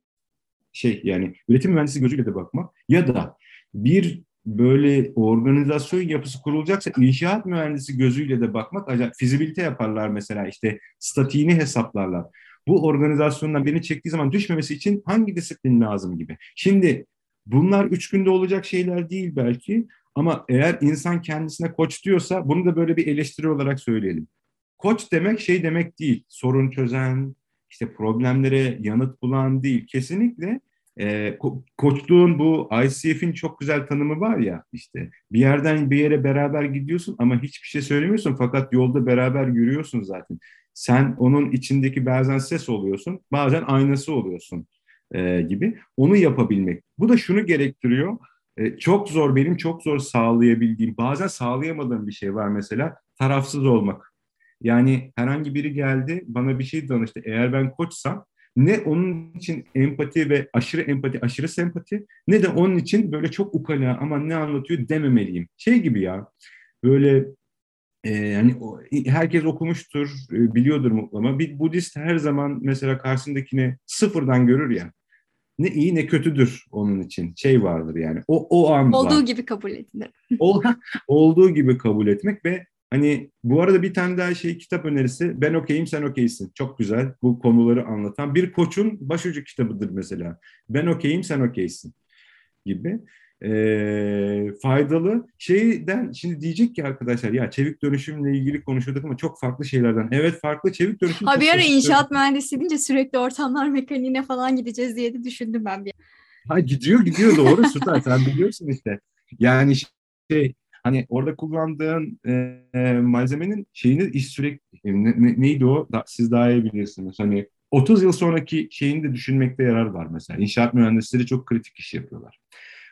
şey yani üretim mühendisi gözüyle de bakmak ya da bir böyle organizasyon yapısı kurulacaksa inşaat mühendisi gözüyle de bakmak acayip fizibilite yaparlar mesela işte statiğini hesaplarlar. Bu organizasyondan beni çektiği zaman düşmemesi için hangi disiplin lazım gibi. Şimdi bunlar üç günde olacak şeyler değil belki ama eğer insan kendisine koç diyorsa bunu da böyle bir eleştiri olarak söyleyelim. Koç demek şey demek değil. Sorun çözen, işte problemlere yanıt bulan değil. Kesinlikle e, ko- koçluğun bu ICF'in çok güzel tanımı var ya işte bir yerden bir yere beraber gidiyorsun ama hiçbir şey söylemiyorsun fakat yolda beraber yürüyorsun zaten. Sen onun içindeki bazen ses oluyorsun, bazen aynası oluyorsun e, gibi. Onu yapabilmek. Bu da şunu gerektiriyor. E, çok zor, benim çok zor sağlayabildiğim, bazen sağlayamadığım bir şey var mesela. Tarafsız olmak. Yani herhangi biri geldi, bana bir şey danıştı. Eğer ben koçsam ne onun için empati ve aşırı empati, aşırı sempati ne de onun için böyle çok ukala ama ne anlatıyor dememeliyim. Şey gibi ya böyle e, yani herkes okumuştur, e, biliyordur mutlaka. Bir Budist her zaman mesela karşısındakini sıfırdan görür ya. Ne iyi ne kötüdür onun için. Şey vardır yani. O o an olduğu var. gibi kabul edilir. [laughs] O, olduğu gibi kabul etmek ve Hani bu arada bir tane daha şey kitap önerisi. Ben okeyim sen okeysin. Çok güzel bu konuları anlatan. Bir koçun başucu kitabıdır mesela. Ben okeyim sen okeysin. gibi e, faydalı şeyden şimdi diyecek ki arkadaşlar ya çevik dönüşümle ilgili konuşuyorduk ama çok farklı şeylerden. Evet farklı çevik dönüşüm. Ha bir ara inşaat mühendisi deyince sürekli ortamlar mekaniğine falan gideceğiz diye de düşündüm ben bir. Ha gidiyor gidiyor doğru süper sen biliyorsun işte. Yani şey hani orada kullandığın e, malzemenin şeyini iş sürekli ne, ne, neydi o da, siz daha iyi bilirsiniz. Hani 30 yıl sonraki şeyini de düşünmekte yarar var mesela. İnşaat mühendisleri çok kritik iş yapıyorlar.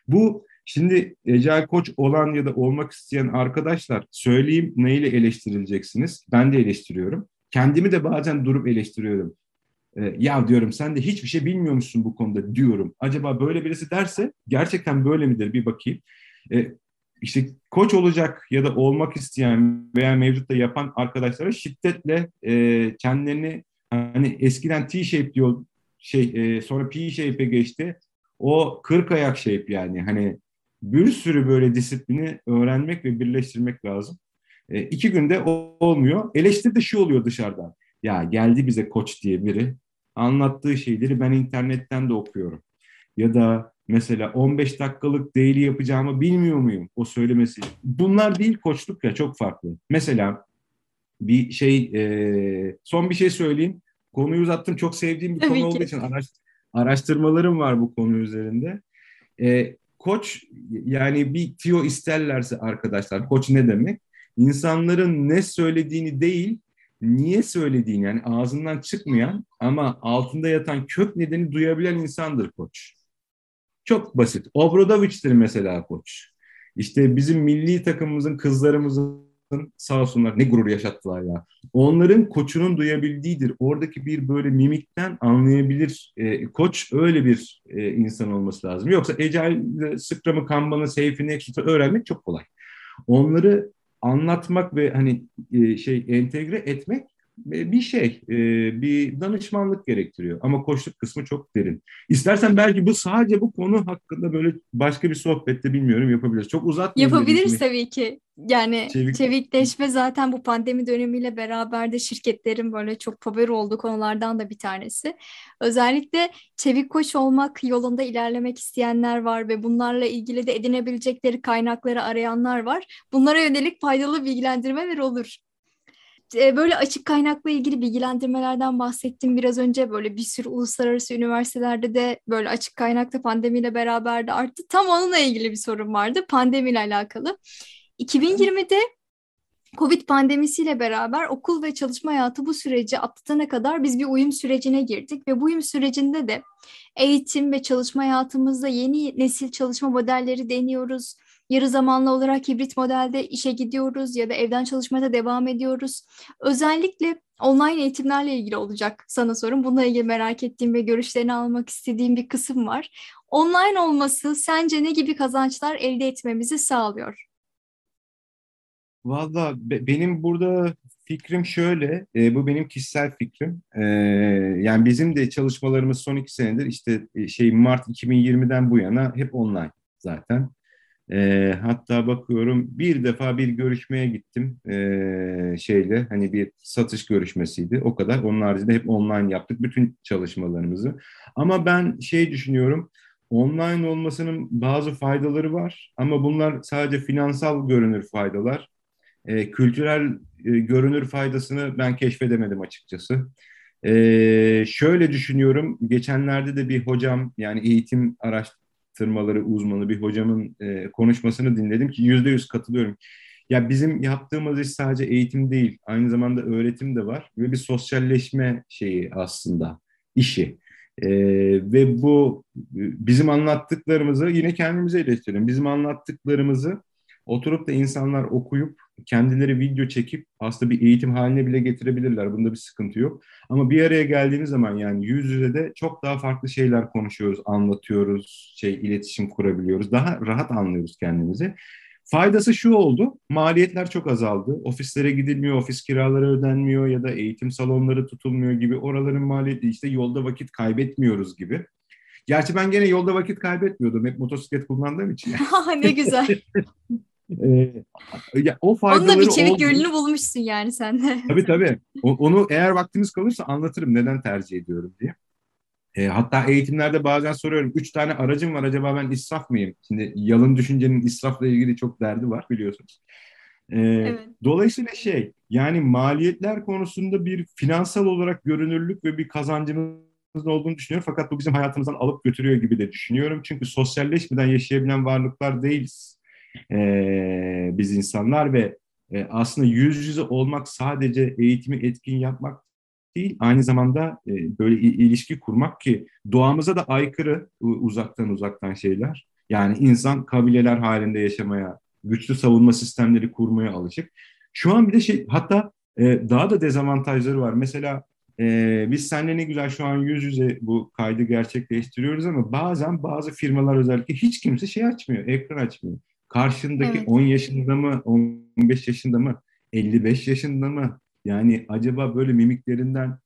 Bu şimdi Ecel Koç olan ya da olmak isteyen arkadaşlar söyleyeyim neyle eleştirileceksiniz? Ben de eleştiriyorum. Kendimi de bazen durup eleştiriyorum. Ee, ya diyorum sen de hiçbir şey bilmiyormuşsun bu konuda diyorum. Acaba böyle birisi derse gerçekten böyle midir bir bakayım. Ee, işte koç olacak ya da olmak isteyen veya mevcutta yapan arkadaşlara şiddetle e, kendilerini hani eskiden T-shape diyor şey e, sonra P-shape'e geçti. O 40 ayak shape yani hani bir sürü böyle disiplini öğrenmek ve birleştirmek lazım. E, iki günde olmuyor. Eleştiri de şu oluyor dışarıdan. Ya geldi bize koç diye biri. Anlattığı şeyleri ben internetten de okuyorum. Ya da mesela 15 dakikalık daily yapacağımı bilmiyor muyum o söylemesi. Bunlar değil koçluk ya çok farklı. Mesela bir şey e, son bir şey söyleyeyim. Konuyu uzattım. Çok sevdiğim bir Tabii konu ki. olduğu için araş, araştırmalarım var bu konu üzerinde. E, koç yani bir tiyo isterlerse arkadaşlar koç ne demek? İnsanların ne söylediğini değil niye söylediğini yani ağzından çıkmayan ama altında yatan kök nedeni duyabilen insandır koç. Çok basit. Obradoviç'tir mesela koç. İşte bizim milli takımımızın kızlarımızın sağ olsunlar ne gurur yaşattılar ya. Onların koçunun duyabildiğidir. Oradaki bir böyle mimikten anlayabilir. E, koç öyle bir e, insan olması lazım. Yoksa Ecel, Sıkram'ı, Kanban'ı, Seyfi'ni öğrenmek çok kolay. Onları anlatmak ve hani e, şey entegre etmek bir şey, e, bir danışmanlık gerektiriyor. Ama koçluk kısmı çok derin. İstersen belki bu sadece bu konu hakkında böyle başka bir sohbette bilmiyorum yapabiliriz. Çok uzatmayalım. Yapabiliriz tabii ki. Yani Çevik... çevikleşme zaten bu pandemi dönemiyle beraber de şirketlerin böyle çok popüler olduğu konulardan da bir tanesi. Özellikle çevik koç olmak yolunda ilerlemek isteyenler var ve bunlarla ilgili de edinebilecekleri kaynakları arayanlar var. Bunlara yönelik faydalı bilgilendirmeler olur. E, böyle açık kaynakla ilgili bilgilendirmelerden bahsettim biraz önce. Böyle bir sürü uluslararası üniversitelerde de böyle açık kaynakta pandemiyle beraber de arttı. Tam onunla ilgili bir sorun vardı pandemiyle alakalı. 2020'de Covid pandemisiyle beraber okul ve çalışma hayatı bu süreci atlatana kadar biz bir uyum sürecine girdik ve bu uyum sürecinde de eğitim ve çalışma hayatımızda yeni nesil çalışma modelleri deniyoruz yarı zamanlı olarak hibrit modelde işe gidiyoruz ya da evden çalışmaya devam ediyoruz. Özellikle online eğitimlerle ilgili olacak sana sorun. Bununla ilgili merak ettiğim ve görüşlerini almak istediğim bir kısım var. Online olması sence ne gibi kazançlar elde etmemizi sağlıyor? Valla benim burada fikrim şöyle, e, bu benim kişisel fikrim. E, yani bizim de çalışmalarımız son iki senedir işte e, şey Mart 2020'den bu yana hep online zaten. E, hatta bakıyorum bir defa bir görüşmeye gittim e, şeyle hani bir satış görüşmesiydi o kadar. Onun haricinde hep online yaptık bütün çalışmalarımızı. Ama ben şey düşünüyorum online olmasının bazı faydaları var ama bunlar sadece finansal görünür faydalar. E, kültürel e, görünür faydasını ben keşfedemedim açıkçası. Ee, şöyle düşünüyorum, geçenlerde de bir hocam yani eğitim araç araştırmaları uzmanı bir hocamın e, konuşmasını dinledim ki yüzde yüz katılıyorum. Ya bizim yaptığımız iş sadece eğitim değil, aynı zamanda öğretim de var ve bir sosyalleşme şeyi aslında işi. Ee, ve bu bizim anlattıklarımızı yine kendimize eleştirelim. Bizim anlattıklarımızı oturup da insanlar okuyup kendileri video çekip aslında bir eğitim haline bile getirebilirler. Bunda bir sıkıntı yok. Ama bir araya geldiğimiz zaman yani yüz yüze de çok daha farklı şeyler konuşuyoruz, anlatıyoruz, şey iletişim kurabiliyoruz. Daha rahat anlıyoruz kendimizi. Faydası şu oldu, maliyetler çok azaldı. Ofislere gidilmiyor, ofis kiraları ödenmiyor ya da eğitim salonları tutulmuyor gibi oraların maliyeti işte yolda vakit kaybetmiyoruz gibi. Gerçi ben gene yolda vakit kaybetmiyordum hep motosiklet kullandığım için. [laughs] ne güzel. [laughs] Ee, ya, o faydaları Onunla bir çevik yönünü bulmuşsun yani sen de. tabii tabii. O, onu eğer vaktimiz kalırsa anlatırım neden tercih ediyorum diye. E, hatta eğitimlerde bazen soruyorum. Üç tane aracım var acaba ben israf mıyım? Şimdi yalın düşüncenin israfla ilgili çok derdi var biliyorsunuz. E, evet. Dolayısıyla şey yani maliyetler konusunda bir finansal olarak görünürlük ve bir kazancımız olduğunu düşünüyorum. Fakat bu bizim hayatımızdan alıp götürüyor gibi de düşünüyorum. Çünkü sosyalleşmeden yaşayabilen varlıklar değiliz. E, biz insanlar ve e, aslında yüz yüze olmak sadece eğitimi etkin yapmak değil, aynı zamanda e, böyle ilişki kurmak ki doğamıza da aykırı uzaktan uzaktan şeyler. Yani insan kabileler halinde yaşamaya, güçlü savunma sistemleri kurmaya alışık. Şu an bir de şey, hatta e, daha da dezavantajları var. Mesela e, biz seninle ne güzel şu an yüz yüze bu kaydı gerçekleştiriyoruz ama bazen bazı firmalar özellikle hiç kimse şey açmıyor, ekran açmıyor. Karşındaki evet. 10 yaşında mı, 15 yaşında mı, 55 yaşında mı, yani acaba böyle mimiklerinden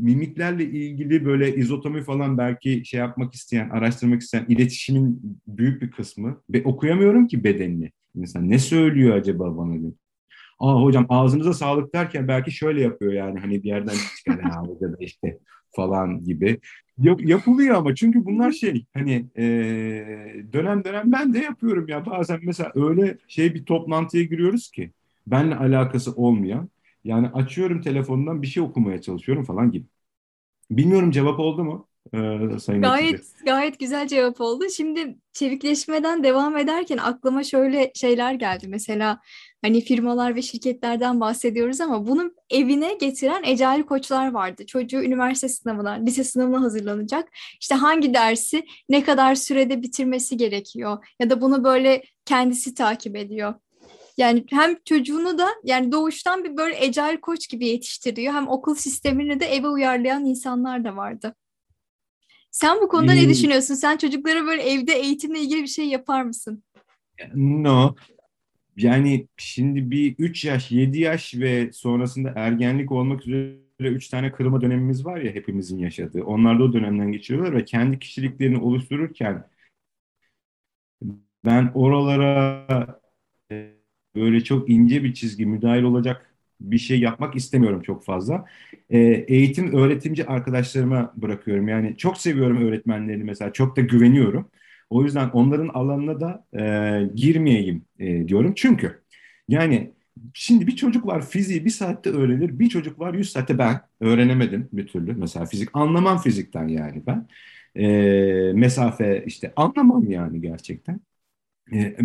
mimiklerle ilgili böyle izotomi falan belki şey yapmak isteyen, araştırmak isteyen iletişimin büyük bir kısmı ve okuyamıyorum ki bedenini. İnsan ne söylüyor acaba bana diyor. Aa hocam ağzınıza sağlık derken belki şöyle yapıyor yani hani bir yerden çıkar ha da işte falan gibi. Yap, yapılıyor ama çünkü bunlar şey hani e, dönem dönem ben de yapıyorum ya bazen mesela öyle şey bir toplantıya giriyoruz ki benle alakası olmayan yani açıyorum telefondan bir şey okumaya çalışıyorum falan gibi. Bilmiyorum cevap oldu mu? Ee, sayın gayet Hatice. gayet güzel cevap oldu. Şimdi çevikleşmeden devam ederken aklıma şöyle şeyler geldi. Mesela hani firmalar ve şirketlerden bahsediyoruz ama bunun evine getiren ecel koçlar vardı. Çocuğu üniversite sınavına, lise sınavına hazırlanacak. İşte hangi dersi ne kadar sürede bitirmesi gerekiyor ya da bunu böyle kendisi takip ediyor. Yani hem çocuğunu da yani doğuştan bir böyle ecel koç gibi yetiştiriyor. Hem okul sistemini de eve uyarlayan insanlar da vardı. Sen bu konuda ne düşünüyorsun? Sen çocuklara böyle evde eğitimle ilgili bir şey yapar mısın? No. Yani şimdi bir 3 yaş, 7 yaş ve sonrasında ergenlik olmak üzere 3 tane kırılma dönemimiz var ya hepimizin yaşadığı. Onlar da o dönemden geçiyorlar ve kendi kişiliklerini oluştururken ben oralara böyle çok ince bir çizgi müdahil olacak bir şey yapmak istemiyorum çok fazla. E, eğitim öğretimci arkadaşlarıma bırakıyorum. Yani çok seviyorum öğretmenlerini mesela çok da güveniyorum. O yüzden onların alanına da e, girmeyeyim e, diyorum. Çünkü yani şimdi bir çocuk var fiziği bir saatte öğrenir. Bir çocuk var yüz saatte ben öğrenemedim bir türlü. Mesela fizik anlamam fizikten yani ben. E, mesafe işte anlamam yani gerçekten. Ee,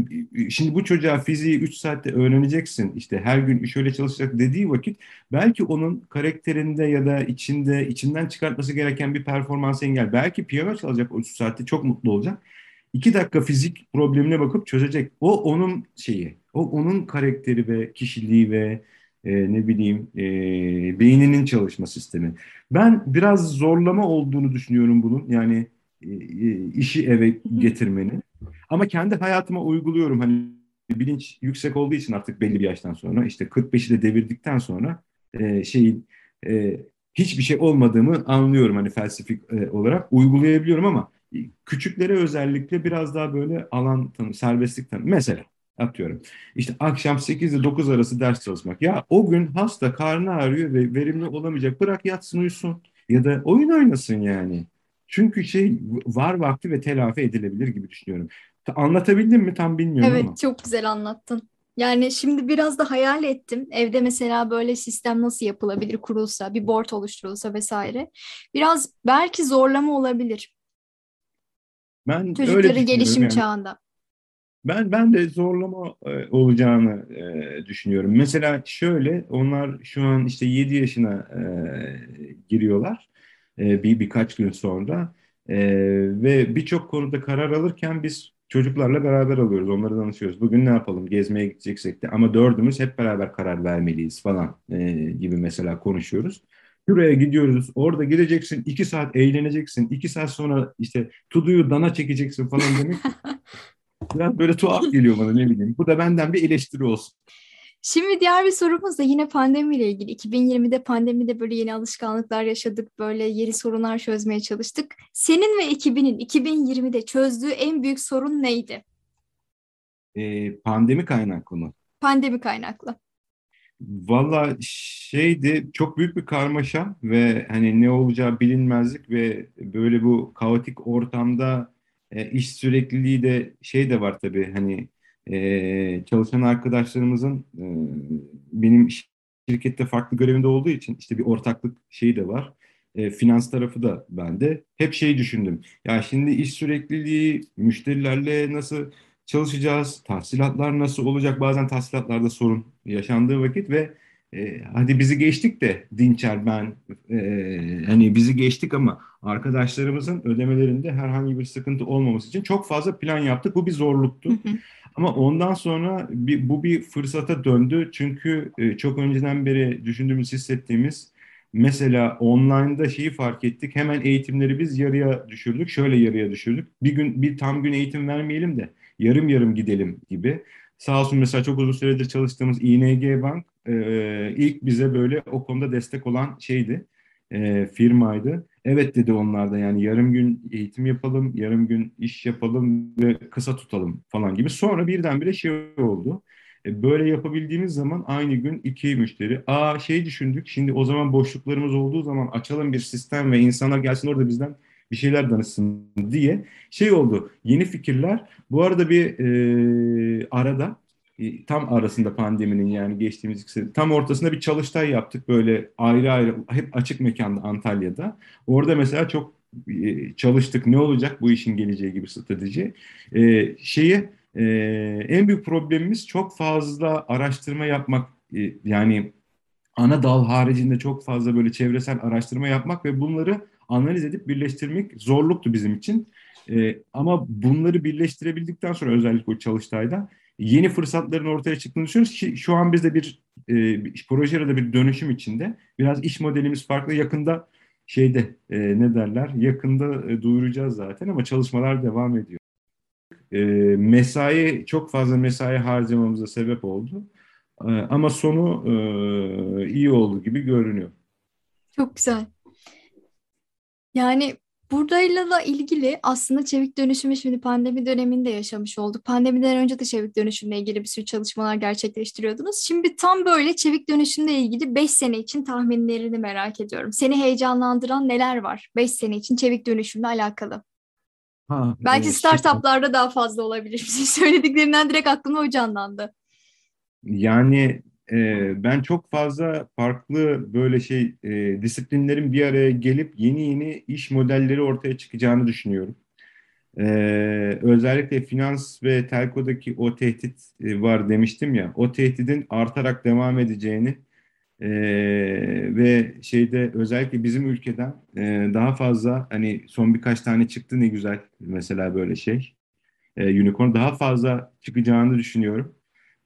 şimdi bu çocuğa fiziği 3 saatte öğreneceksin işte her gün şöyle çalışacak dediği vakit belki onun karakterinde ya da içinde içinden çıkartması gereken bir performans engel. Belki piyano çalacak o 3 saatte çok mutlu olacak. 2 dakika fizik problemine bakıp çözecek. O onun şeyi, o onun karakteri ve kişiliği ve e, ne bileyim e, beyninin çalışma sistemi. Ben biraz zorlama olduğunu düşünüyorum bunun. Yani e, e işi eve getirmenin. Ama kendi hayatıma uyguluyorum hani bilinç yüksek olduğu için artık belli bir yaştan sonra işte 45'i de devirdikten sonra e, şeyin e, hiçbir şey olmadığımı anlıyorum hani felsefik e, olarak uygulayabiliyorum ama küçüklere özellikle biraz daha böyle alan tanı, serbestlik tanı. Mesela atıyorum. İşte akşam 8 ile 9 arası ders çalışmak. Ya o gün hasta karnı ağrıyor ve verimli olamayacak. Bırak yatsın uyusun. Ya da oyun oynasın yani. Çünkü şey var vakti ve telafi edilebilir gibi düşünüyorum. Anlatabildim mi tam bilmiyorum evet, ama. çok güzel anlattın. Yani şimdi biraz da hayal ettim. Evde mesela böyle sistem nasıl yapılabilir, kurulsa, bir board oluşturulsa vesaire. Biraz belki zorlama olabilir. Ben Çocukların gelişim yani. çağında. Ben ben de zorlama e, olacağını e, düşünüyorum. Mesela şöyle onlar şu an işte 7 yaşına e, giriyorlar e, bir birkaç gün sonra e, ve birçok konuda karar alırken biz çocuklarla beraber alıyoruz, onları danışıyoruz. Bugün ne yapalım, gezmeye gideceksek de ama dördümüz hep beraber karar vermeliyiz falan e, gibi mesela konuşuyoruz. Şuraya gidiyoruz, orada gideceksin, iki saat eğleneceksin, iki saat sonra işte tuduyu dana çekeceksin falan demek. [laughs] Biraz böyle tuhaf geliyor bana ne bileyim. Bu da benden bir eleştiri olsun. Şimdi diğer bir sorumuz da yine pandemiyle ilgili. 2020'de pandemide böyle yeni alışkanlıklar yaşadık, böyle yeni sorunlar çözmeye çalıştık. Senin ve ekibinin 2020'de çözdüğü en büyük sorun neydi? Ee, pandemi kaynaklı mı? Pandemi kaynaklı. Valla şeydi çok büyük bir karmaşa ve hani ne olacağı bilinmezlik ve böyle bu kaotik ortamda e, iş sürekliliği de şey de var tabii hani e, çalışan arkadaşlarımızın e, benim şirkette farklı görevinde olduğu için işte bir ortaklık şeyi de var. E, finans tarafı da bende. Hep şeyi düşündüm. Ya şimdi iş sürekliliği, müşterilerle nasıl çalışacağız, tahsilatlar nasıl olacak? Bazen tahsilatlarda sorun yaşandığı vakit ve e, hadi bizi geçtik de Dinçer ben e, hani bizi geçtik ama arkadaşlarımızın ödemelerinde herhangi bir sıkıntı olmaması için çok fazla plan yaptık. Bu bir zorluktu. Ama ondan sonra bir, bu bir fırsata döndü. Çünkü e, çok önceden beri düşündüğümüz, hissettiğimiz mesela online'da şeyi fark ettik. Hemen eğitimleri biz yarıya düşürdük. Şöyle yarıya düşürdük. Bir gün bir tam gün eğitim vermeyelim de yarım yarım gidelim gibi. Sağ olsun mesela çok uzun süredir çalıştığımız ING Bank e, ilk bize böyle o konuda destek olan şeydi, e, firmaydı. Evet dedi onlar da yani yarım gün eğitim yapalım, yarım gün iş yapalım ve kısa tutalım falan gibi. Sonra birdenbire şey oldu. E, böyle yapabildiğimiz zaman aynı gün iki müşteri. Aa şey düşündük şimdi o zaman boşluklarımız olduğu zaman açalım bir sistem ve insanlar gelsin orada bizden bir şeyler danışsın diye şey oldu. Yeni fikirler. Bu arada bir e, arada tam arasında pandeminin yani geçtiğimiz iki tam ortasında bir çalıştay yaptık böyle ayrı ayrı hep açık mekanda Antalya'da. Orada mesela çok e, çalıştık ne olacak bu işin geleceği gibi strateji. E, şeyi e, en büyük problemimiz çok fazla araştırma yapmak e, yani ana dal haricinde çok fazla böyle çevresel araştırma yapmak ve bunları analiz edip birleştirmek zorluktu bizim için. E, ama bunları birleştirebildikten sonra özellikle o çalıştayda yeni fırsatların ortaya çıktığını düşünüyoruz. Şu an bizde bir, e, bir projede bir dönüşüm içinde. Biraz iş modelimiz farklı. Yakında şeyde e, ne derler yakında e, duyuracağız zaten ama çalışmalar devam ediyor. E, mesai çok fazla mesai harcamamıza sebep oldu. E, ama sonu e, iyi oldu gibi görünüyor. Çok güzel. Yani Buradayla da ilgili aslında çevik dönüşümü şimdi pandemi döneminde yaşamış olduk. Pandemiden önce de çevik dönüşümle ilgili bir sürü çalışmalar gerçekleştiriyordunuz. Şimdi tam böyle çevik dönüşümle ilgili 5 sene için tahminlerini merak ediyorum. Seni heyecanlandıran neler var 5 sene için çevik dönüşümle alakalı? Ha, Belki e, startuplarda daha fazla olabilir. [laughs] Söylediklerinden direkt aklıma o canlandı. Yani e, ben çok fazla farklı böyle şey e, disiplinlerin bir araya gelip yeni yeni iş modelleri ortaya çıkacağını düşünüyorum. E, özellikle finans ve telkodaki o tehdit e, var demiştim ya, o tehdidin artarak devam edeceğini e, ve şeyde özellikle bizim ülkeden e, daha fazla hani son birkaç tane çıktı ne güzel mesela böyle şey e, unicorn daha fazla çıkacağını düşünüyorum.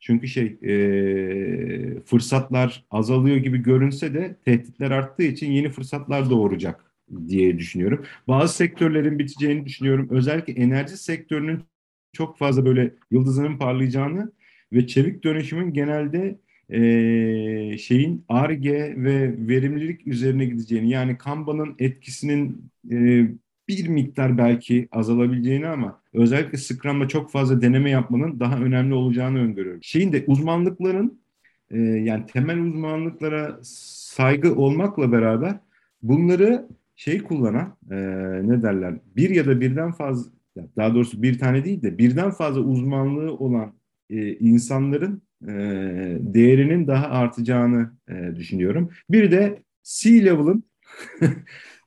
Çünkü şey e, fırsatlar azalıyor gibi görünse de tehditler arttığı için yeni fırsatlar doğuracak diye düşünüyorum. Bazı sektörlerin biteceğini düşünüyorum. Özellikle enerji sektörünün çok fazla böyle yıldızının parlayacağını ve çevik dönüşümün genelde e, şeyin ARGE ve verimlilik üzerine gideceğini yani Kanban'ın etkisinin e, bir miktar belki azalabileceğini ama özellikle Scrum'da çok fazla deneme yapmanın daha önemli olacağını öngörüyorum. Şeyin de uzmanlıkların e, yani temel uzmanlıklara saygı olmakla beraber bunları şey kullanan e, ne derler bir ya da birden fazla daha doğrusu bir tane değil de birden fazla uzmanlığı olan e, insanların e, değerinin daha artacağını e, düşünüyorum. Bir de C-level'ın [laughs]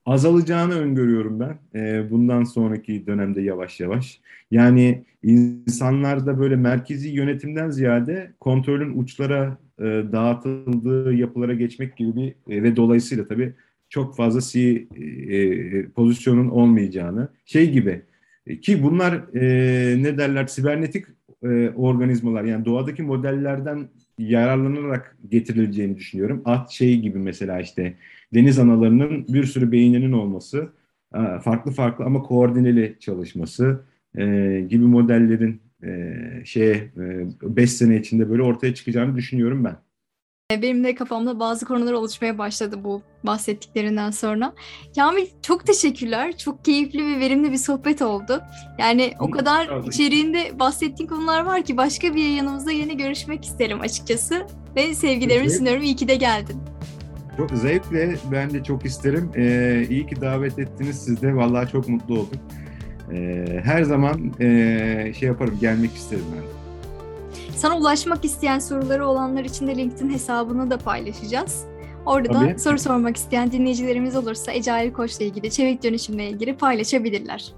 azalacağını öngörüyorum ben e, bundan sonraki dönemde yavaş yavaş. Yani insanlarda böyle merkezi yönetimden ziyade kontrolün uçlara e, dağıtıldığı yapılara geçmek gibi bir e, ve dolayısıyla tabii çok fazla C e, pozisyonun olmayacağını şey gibi e, ki bunlar e, ne derler sibernetik e, organizmalar yani doğadaki modellerden yararlanarak getirileceğini düşünüyorum. At şey gibi mesela işte deniz analarının bir sürü beyninin olması, e, farklı farklı ama koordineli çalışması e, gibi modellerin e, şeye 5 sene içinde böyle ortaya çıkacağını düşünüyorum ben. Benim de kafamda bazı konular oluşmaya başladı bu bahsettiklerinden sonra. Kamil çok teşekkürler. Çok keyifli ve verimli bir sohbet oldu. Yani o kadar içeriğinde bahsettiğin konular var ki başka bir yayınımızda yine görüşmek isterim açıkçası. Ve sevgilerimi sunuyorum. İyi ki de geldin. Çok zevkle ben de çok isterim. Ee, iyi ki davet ettiniz siz de. Vallahi çok mutlu oldum. Ee, her zaman e, şey yaparım, gelmek isterim ben. Sana ulaşmak isteyen soruları olanlar için de LinkedIn hesabını da paylaşacağız. Orada da soru sormak isteyen dinleyicilerimiz olursa Ece Ali Koç'la ilgili, çevik dönüşümle ilgili paylaşabilirler.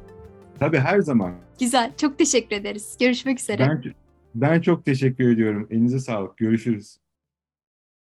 Tabii her zaman. Güzel, çok teşekkür ederiz. Görüşmek üzere. Ben, ben çok teşekkür ediyorum. Elinize sağlık. Görüşürüz.